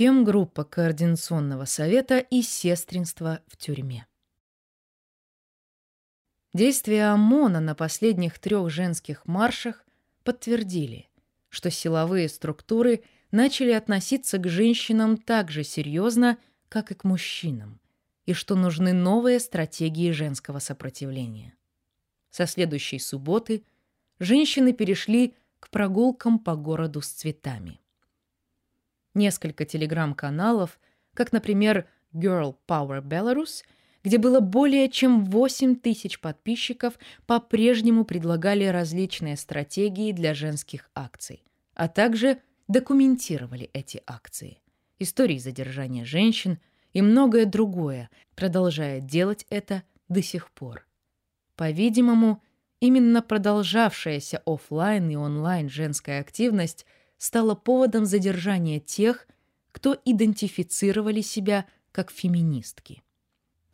Фемгруппа Координационного совета и сестринство в тюрьме. Действия ОМОНа на последних трех женских маршах подтвердили, что силовые структуры начали относиться к женщинам так же серьезно, как и к мужчинам, и что нужны новые стратегии женского сопротивления. Со следующей субботы женщины перешли к прогулкам по городу с цветами. Несколько телеграм-каналов, как, например, Girl Power Belarus, где было более чем 8 тысяч подписчиков, по-прежнему предлагали различные стратегии для женских акций, а также документировали эти акции, истории задержания женщин и многое другое, продолжая делать это до сих пор. По-видимому, именно продолжавшаяся офлайн и онлайн женская активность стала поводом задержания тех, кто идентифицировали себя как феминистки.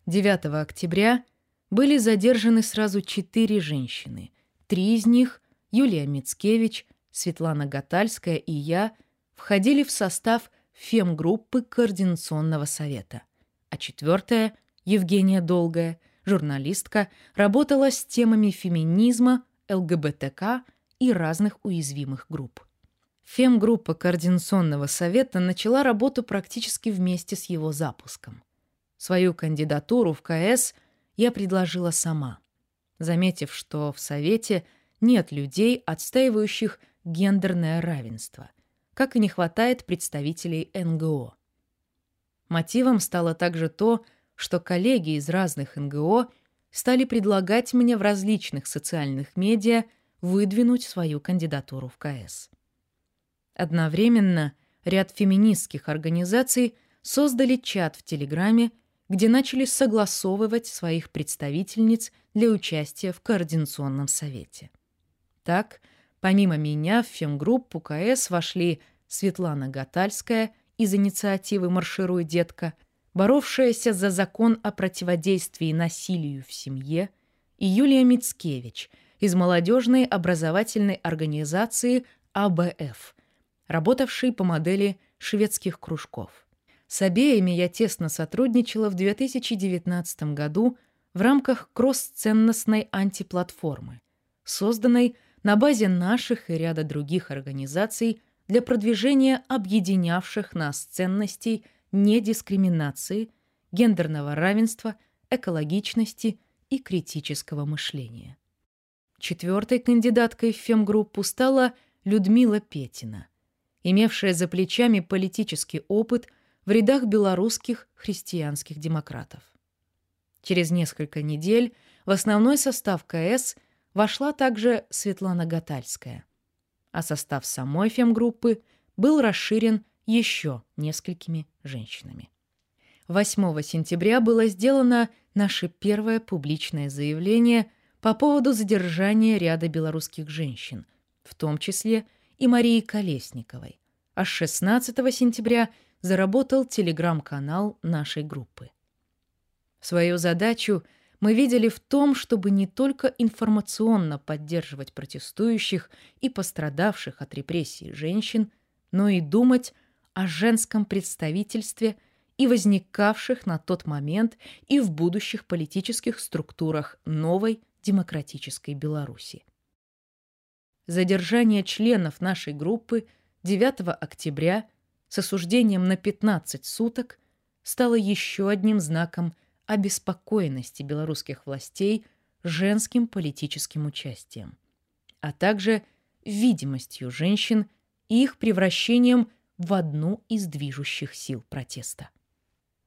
9 октября были задержаны сразу четыре женщины. Три из них, Юлия Мицкевич, Светлана Гатальская и я, входили в состав фемгруппы Координационного совета, а четвертая, Евгения Долгая, журналистка, работала с темами феминизма, ЛГБТК и разных уязвимых групп. Фемгруппа Координационного совета начала работу практически вместе с его запуском. Свою кандидатуру в КС я предложила сама, заметив, что в Совете нет людей, отстаивающих гендерное равенство, как и не хватает представителей НГО. Мотивом стало также то, что коллеги из разных НГО стали предлагать мне в различных социальных медиа выдвинуть свою кандидатуру в КС. Одновременно ряд феминистских организаций создали чат в Телеграме, где начали согласовывать своих представительниц для участия в Координационном совете. Так, помимо меня в фемгруппу КС вошли Светлана Гатальская из инициативы «Маршируй, детка», боровшаяся за закон о противодействии насилию в семье, и Юлия Мицкевич из молодежной образовательной организации АБФ, работавшей по модели шведских кружков. С обеими я тесно сотрудничала в 2019 году в рамках кросс-ценностной антиплатформы, созданной на базе наших и ряда других организаций для продвижения объединявших нас ценностей недискриминации, гендерного равенства, экологичности и критического мышления. Четвертой кандидаткой в фемгруппу стала Людмила Петина, имевшая за плечами политический опыт в рядах белорусских христианских демократов. Через несколько недель в основной состав КС вошла также Светлана Гатальская, а состав самой фемгруппы был расширен еще несколькими женщинами. 8 сентября было сделано наше первое публичное заявление по поводу задержания ряда белорусских женщин, в том числе и Марии Колесниковой, а с 16 сентября заработал телеграм-канал нашей группы. Свою задачу мы видели в том, чтобы не только информационно поддерживать протестующих и пострадавших от репрессий женщин, но и думать о женском представительстве и возникавших на тот момент и в будущих политических структурах новой демократической Беларуси. Задержание членов нашей группы 9 октября с осуждением на 15 суток стало еще одним знаком обеспокоенности белорусских властей женским политическим участием, а также видимостью женщин и их превращением в одну из движущих сил протеста.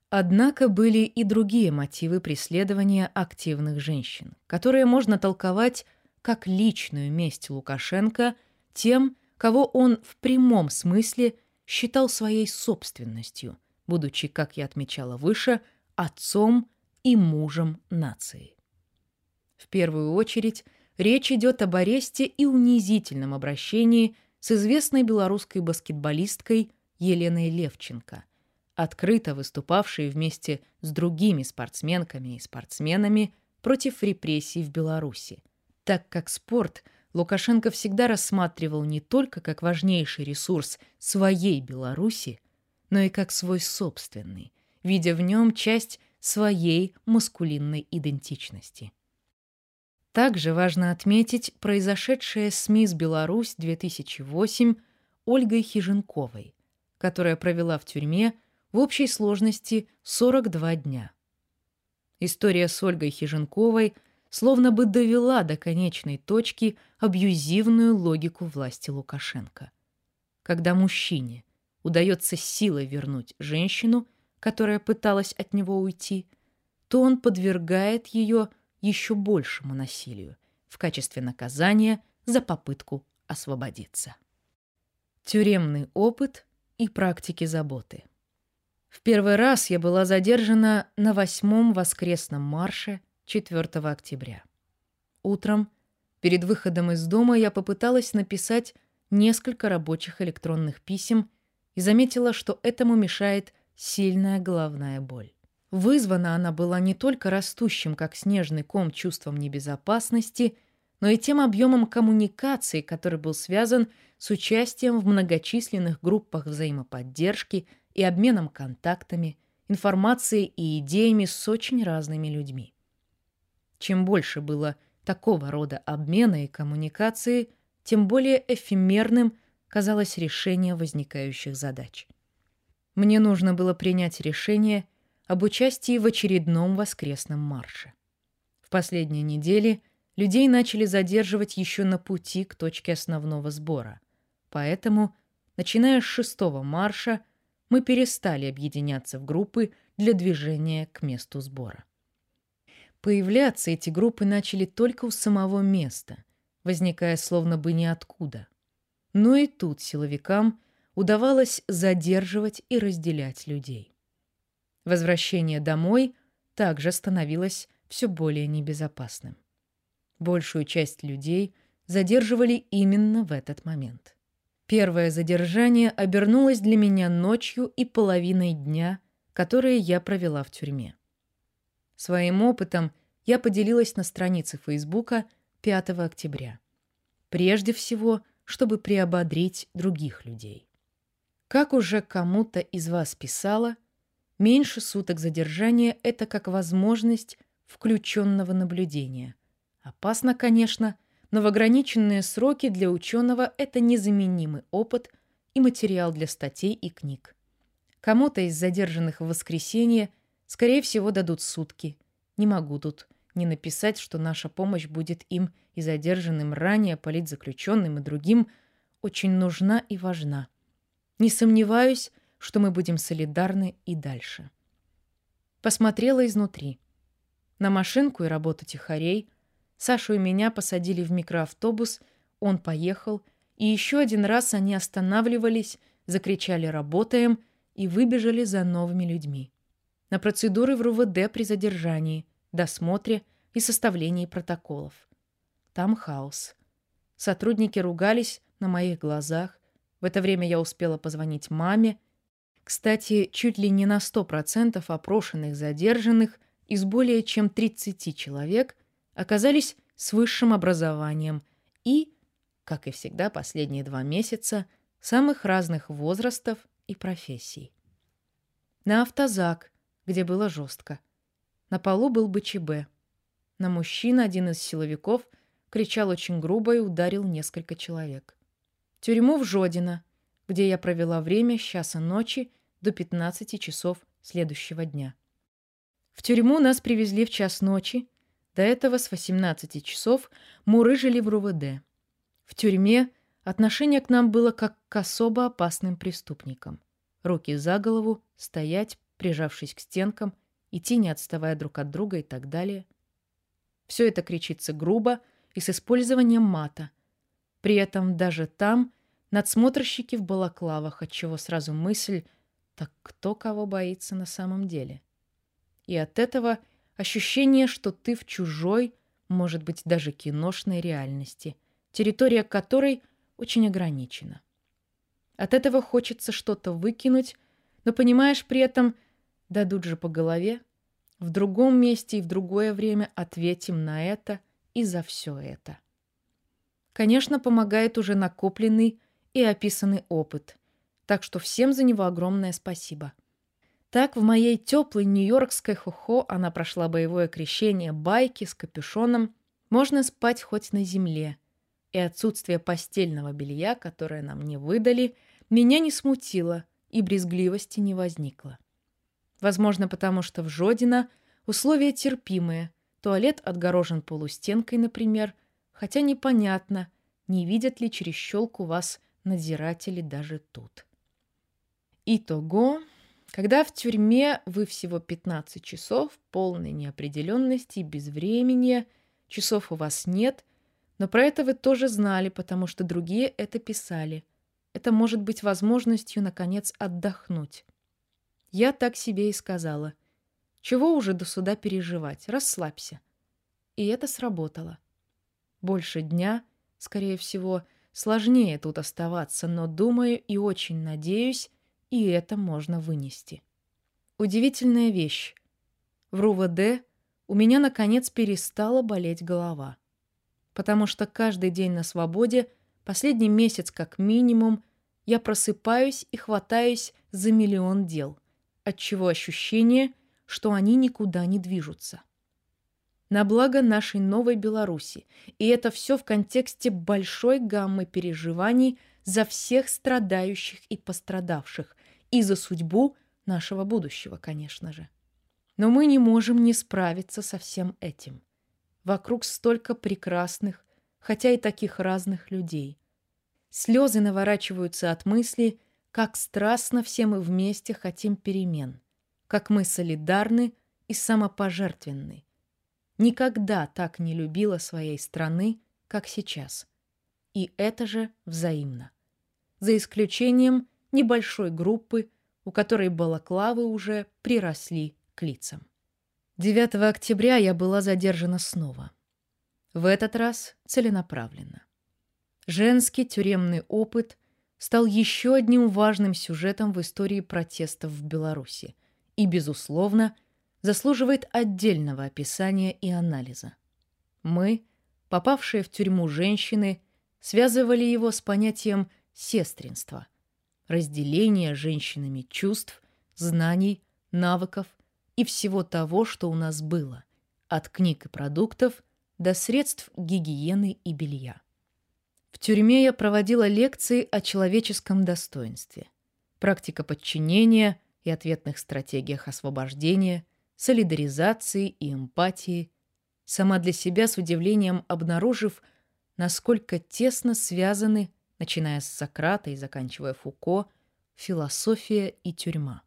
Однако были и другие мотивы преследования активных женщин, которые можно толковать как личную месть Лукашенко тем, кого он в прямом смысле считал своей собственностью, будучи, как я отмечала выше, отцом и мужем нации. В первую очередь речь идет об аресте и унизительном обращении – с известной белорусской баскетболисткой Еленой Левченко, открыто выступавшей вместе с другими спортсменками и спортсменами против репрессий в Беларуси, так как спорт Лукашенко всегда рассматривал не только как важнейший ресурс своей Беларуси, но и как свой собственный, видя в нем часть своей маскулинной идентичности. Также важно отметить произошедшее с «Мисс Беларусь» 2008 Ольгой Хиженковой, которая провела в тюрьме в общей сложности 42 дня. История с Ольгой Хиженковой словно бы довела до конечной точки абьюзивную логику власти Лукашенко. Когда мужчине удается силой вернуть женщину, которая пыталась от него уйти, то он подвергает ее еще большему насилию в качестве наказания за попытку освободиться. Тюремный опыт и практики заботы. В первый раз я была задержана на восьмом воскресном марше 4 октября. Утром, перед выходом из дома, я попыталась написать несколько рабочих электронных писем и заметила, что этому мешает сильная головная боль. Вызвана она была не только растущим, как снежный ком, чувством небезопасности, но и тем объемом коммуникации, который был связан с участием в многочисленных группах взаимоподдержки и обменом контактами, информацией и идеями с очень разными людьми. Чем больше было такого рода обмена и коммуникации, тем более эфемерным казалось решение возникающих задач. Мне нужно было принять решение – об участии в очередном воскресном марше. В последние недели людей начали задерживать еще на пути к точке основного сбора. Поэтому, начиная с шестого марша, мы перестали объединяться в группы для движения к месту сбора. Появляться эти группы начали только у самого места, возникая словно бы ниоткуда. Но и тут силовикам удавалось задерживать и разделять людей. Возвращение домой также становилось все более небезопасным. Большую часть людей задерживали именно в этот момент. Первое задержание обернулось для меня ночью и половиной дня, которые я провела в тюрьме. Своим опытом я поделилась на странице Фейсбука 5 октября. Прежде всего, чтобы приободрить других людей. Как уже кому-то из вас писала, Меньше суток задержания – это как возможность включенного наблюдения. Опасно, конечно, но в ограниченные сроки для ученого это незаменимый опыт и материал для статей и книг. Кому-то из задержанных в воскресенье, скорее всего, дадут сутки. Не могу тут не написать, что наша помощь будет им и задержанным ранее, политзаключенным и другим очень нужна и важна. Не сомневаюсь, что мы будем солидарны и дальше. Посмотрела изнутри. На машинку и работу тихарей. Сашу и меня посадили в микроавтобус, он поехал, и еще один раз они останавливались, закричали «работаем» и выбежали за новыми людьми. На процедуры в РУВД при задержании, досмотре и составлении протоколов. Там хаос. Сотрудники ругались на моих глазах. В это время я успела позвонить маме, кстати, чуть ли не на 100% опрошенных задержанных из более чем 30 человек оказались с высшим образованием и, как и всегда последние два месяца, самых разных возрастов и профессий. На автозак, где было жестко. На полу был БЧБ. На мужчин один из силовиков кричал очень грубо и ударил несколько человек. Тюрьму в Жодино, где я провела время с часа ночи до 15 часов следующего дня. В тюрьму нас привезли в час ночи. До этого с 18 часов мурыжили в РУВД. В тюрьме отношение к нам было как к особо опасным преступникам. Руки за голову, стоять, прижавшись к стенкам, идти не отставая друг от друга и так далее. Все это кричится грубо и с использованием мата. При этом даже там надсмотрщики в балаклавах, отчего сразу мысль – так кто кого боится на самом деле? И от этого ощущение, что ты в чужой, может быть, даже киношной реальности, территория которой очень ограничена. От этого хочется что-то выкинуть, но понимаешь при этом, дадут же по голове, в другом месте и в другое время ответим на это и за все это. Конечно, помогает уже накопленный и описанный опыт, Так что всем за него огромное спасибо. Так в моей теплой нью-йоркской хухо она прошла боевое крещение байки с капюшоном. Можно спать хоть на земле. И отсутствие постельного белья, которое нам не выдали, меня не смутило и брезгливости не возникло. Возможно, потому что в Жодино условия терпимые. Туалет отгорожен полустенкой, например, хотя непонятно, не видят ли через щелку вас надзиратели даже тут. Итого, когда в тюрьме вы всего 15 часов, полной неопределенности и безвременья, часов у вас нет, но про это вы тоже знали, потому что другие это писали. Это может быть возможностью, наконец, отдохнуть. Я так себе и сказала. Чего уже до суда переживать? Расслабься. И это сработало. Больше дня, скорее всего, сложнее тут оставаться, но думаю и очень надеюсь, и это можно вынести. Удивительная вещь. В РУВД у меня, наконец, перестала болеть голова. Потому что каждый день на свободе, последний месяц как минимум, я просыпаюсь и хватаюсь за миллион дел, отчего ощущение, что они никуда не движутся. На благо нашей новой Беларуси, и это все в контексте большой гаммы переживаний за всех страдающих и пострадавших, и за судьбу нашего будущего, конечно же. Но мы не можем не справиться со всем этим. Вокруг столько прекрасных, хотя и таких разных людей. Слезы наворачиваются от мысли, как страстно все мы вместе хотим перемен, как мы солидарны и самопожертвенны. Никогда так не любила своей страны, как сейчас. И это же взаимно. За исключением небольшой группы, у которой балаклавы уже приросли к лицам. 9 октября я была задержана снова. В этот раз целенаправленно. Женский тюремный опыт стал еще одним важным сюжетом в истории протестов в Беларуси и, безусловно, заслуживает отдельного описания и анализа. Мы, попавшие в тюрьму женщины, связывали его с понятием сестринства – разделение женщинами чувств, знаний, навыков и всего того, что у нас было, от книг и продуктов до средств гигиены и белья. В тюрьме я проводила лекции о человеческом достоинстве, практика подчинения и ответных стратегиях освобождения, солидаризации и эмпатии, сама для себя с удивлением обнаружив, насколько тесно связаны начиная с Сократа и заканчивая Фуко, философия и тюрьма.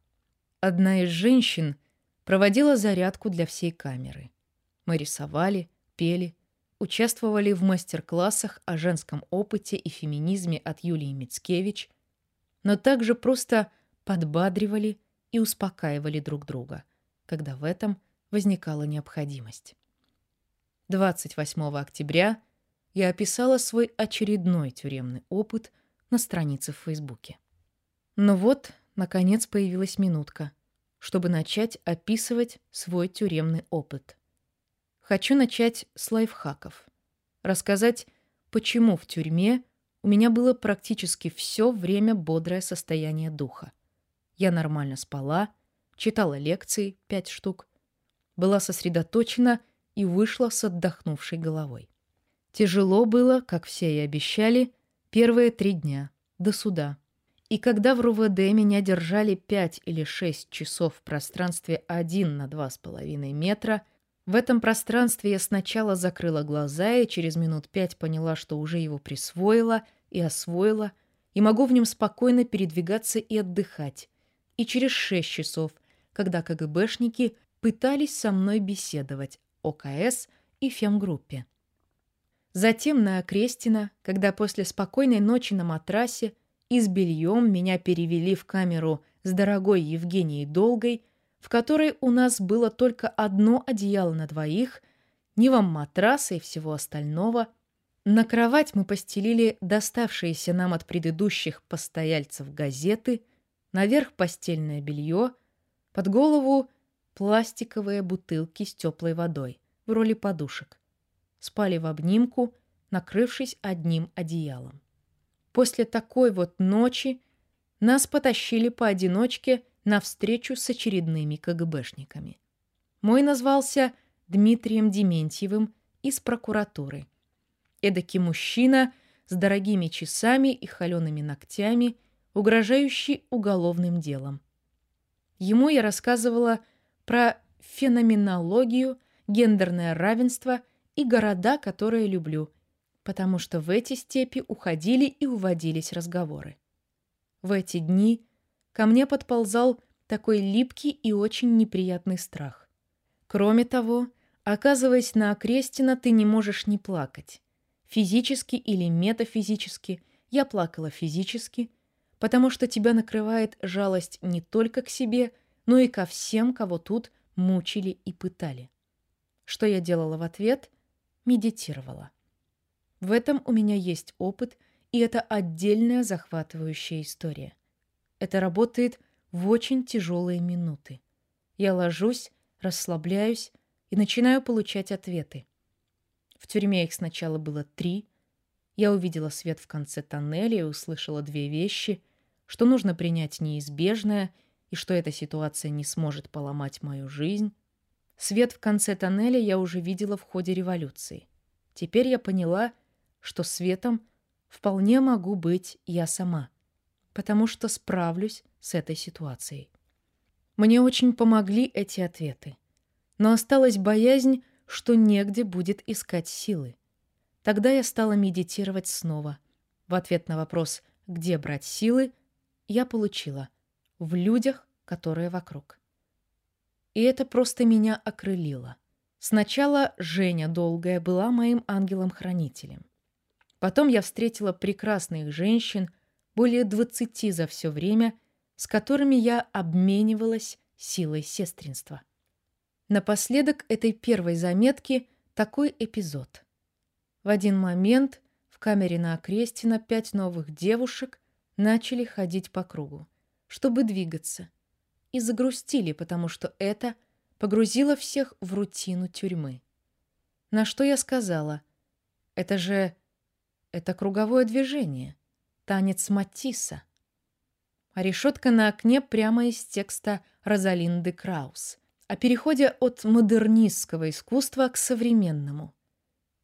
Одна из женщин проводила зарядку для всей камеры. Мы рисовали, пели, участвовали в мастер-классах о женском опыте и феминизме от Юлии Мицкевич, но также просто подбадривали и успокаивали друг друга, когда в этом возникала необходимость. 28 октября – я описала свой очередной тюремный опыт на странице в Фейсбуке. Но вот, наконец, появилась минутка, чтобы начать описывать свой тюремный опыт. Хочу начать с лайфхаков. Рассказать, почему в тюрьме у меня было практически все время бодрое состояние духа. Я нормально спала, читала лекции, пять штук, была сосредоточена и вышла с отдохнувшей головой. Тяжело было, как все и обещали, первые три дня, до суда. И когда в РУВД меня держали пять или шесть часов в пространстве один на два с половиной метра, в этом пространстве я сначала закрыла глаза и через минут пять поняла, что уже его присвоила и освоила, и могу в нем спокойно передвигаться и отдыхать. И через шесть часов, когда КГБшники пытались со мной беседовать, ОКС и фемгруппе. Затем на Окрестина, когда после спокойной ночи на матрасе и с бельем меня перевели в камеру с дорогой Евгенией Долгой, в которой у нас было только одно одеяло на двоих, ни вам матраса и всего остального. На кровать мы постелили доставшиеся нам от предыдущих постояльцев газеты, наверх постельное белье, под голову пластиковые бутылки с теплой водой в роли подушек спали в обнимку, накрывшись одним одеялом. После такой вот ночи нас потащили поодиночке на встречу с очередными КГБшниками. Мой назвался Дмитрием Дементьевым из прокуратуры. Эдакий мужчина с дорогими часами и холеными ногтями, угрожающий уголовным делом. Ему я рассказывала про феноменологию, гендерное равенство и города, которые люблю, потому что в эти степи уходили и уводились разговоры. В эти дни ко мне подползал такой липкий и очень неприятный страх. Кроме того, оказываясь на Окрестина, ты не можешь не плакать. Физически или метафизически, я плакала физически, потому что тебя накрывает жалость не только к себе, но и ко всем, кого тут мучили и пытали. Что я делала в ответ? Медитировала. В этом у меня есть опыт, и это отдельная захватывающая история. Это работает в очень тяжелые минуты. Я ложусь, расслабляюсь и начинаю получать ответы. В тюрьме их сначала было три. Я увидела свет в конце тоннеля и услышала две вещи, что нужно принять неизбежное и что эта ситуация не сможет поломать мою жизнь. Свет в конце тоннеля я уже видела в ходе революции. Теперь я поняла, что светом вполне могу быть я сама, потому что справлюсь с этой ситуацией. Мне очень помогли эти ответы. Но осталась боязнь, что негде будет искать силы. Тогда я стала медитировать снова. В ответ на вопрос «Где брать силы?» я получила «В людях, которые вокруг». И это просто меня окрылило. Сначала Женя Долгая была моим ангелом-хранителем. Потом я встретила прекрасных женщин, более двадцати за все время, с которыми я обменивалась силой сестринства. Напоследок этой первой заметки такой эпизод. В один момент в камере на Окрестина пять новых девушек начали ходить по кругу, чтобы двигаться, и загрустили, потому что это погрузило всех в рутину тюрьмы. На что я сказала, это же... это круговое движение, танец Матисса а решетка на окне прямо из текста Розалинды Краус о переходе от модернистского искусства к современному.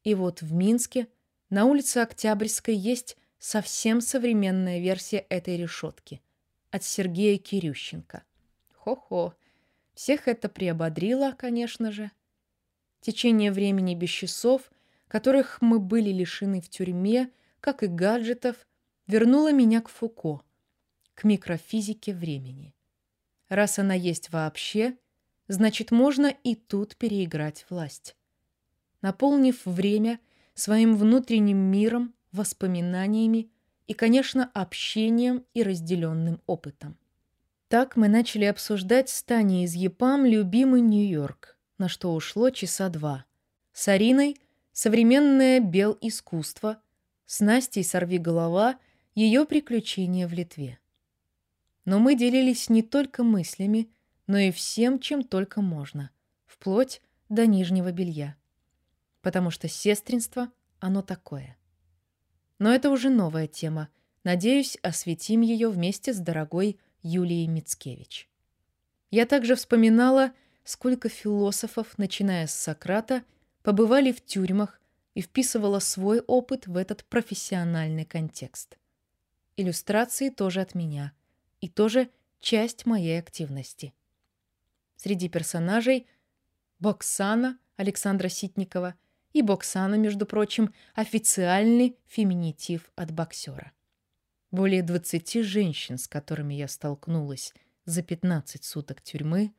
И вот в Минске на улице Октябрьской есть совсем современная версия этой решетки от Сергея Кирющенко. Хо-хо, всех это приободрило, конечно же. Течение времени без часов, которых мы были лишены в тюрьме, как и гаджетов, вернуло меня к Фуко – к микрофизике времени. Раз она есть вообще, значит, можно и тут переиграть власть. Наполнив время своим внутренним миром, воспоминаниями и, конечно, общением и разделенным опытом. Так мы начали обсуждать с Таней из ЕПАМ любимый Нью-Йорк, на что ушло часа два. С Ариной — современное бел-искусство, с Настей «Сорви голова» — ее приключения в Литве. Но мы делились не только мыслями, но и всем, чем только можно, вплоть до нижнего белья. Потому что сестринство, оно такое. Но это уже новая тема. Надеюсь, осветим ее вместе с дорогой Юлией Мицкевич. Я также вспоминала, сколько философов, начиная с Сократа, побывали в тюрьмах и вписывала свой опыт в этот профессиональный контекст. Иллюстрации тоже от меня – и тоже часть моей активности. Среди персонажей Боксана Александра Ситникова и Боксана, между прочим, официальный феминитив от боксера. Более 20 женщин, с которыми я столкнулась за 15 суток тюрьмы,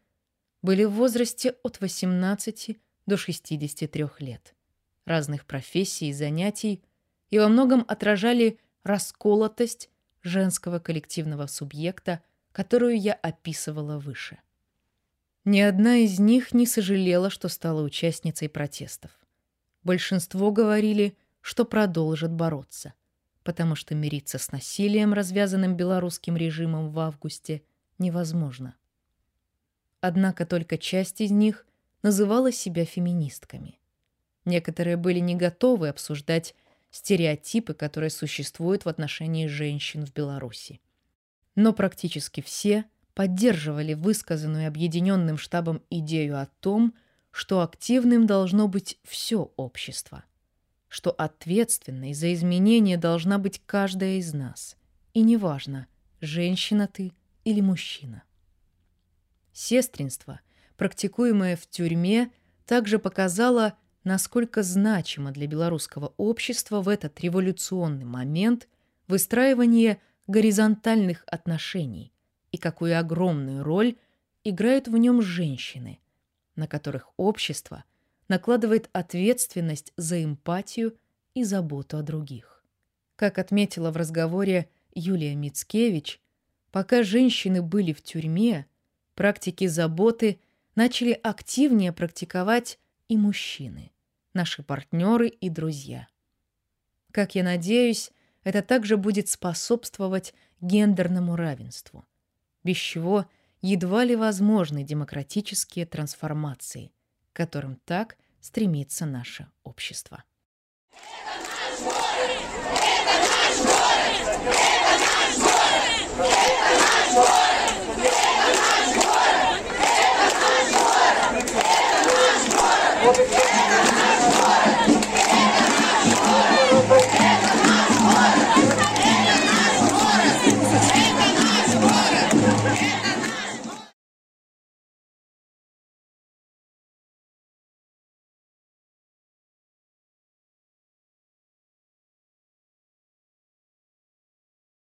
были в возрасте от 18 до 63 лет, разных профессий и занятий, и во многом отражали расколотость женского коллективного субъекта, которую я описывала выше. Ни одна из них не сожалела, что стала участницей протестов. Большинство говорили, что продолжат бороться, потому что мириться с насилием, развязанным белорусским режимом в августе, невозможно. Однако только часть из них называла себя феминистками. Некоторые были не готовы обсуждать стереотипы, которые существуют в отношении женщин в Беларуси. Но практически все поддерживали высказанную объединенным штабом идею о том, что активным должно быть все общество, что ответственной за изменения должна быть каждая из нас, и неважно, женщина ты или мужчина. Сестринство, практикуемое в тюрьме, также показало, насколько значимо для белорусского общества в этот революционный момент выстраивание горизонтальных отношений и какую огромную роль играют в нем женщины, на которых общество накладывает ответственность за эмпатию и заботу о других. Как отметила в разговоре Юлия Мицкевич, пока женщины были в тюрьме, практики заботы начали активнее практиковать и мужчины, наши партнеры и друзья. Как я надеюсь, это также будет способствовать гендерному равенству, без чего едва ли возможны демократические трансформации, к которым так стремится наше общество. Это наш город! Это наш город! Это наш город! Это наш город! Thank you.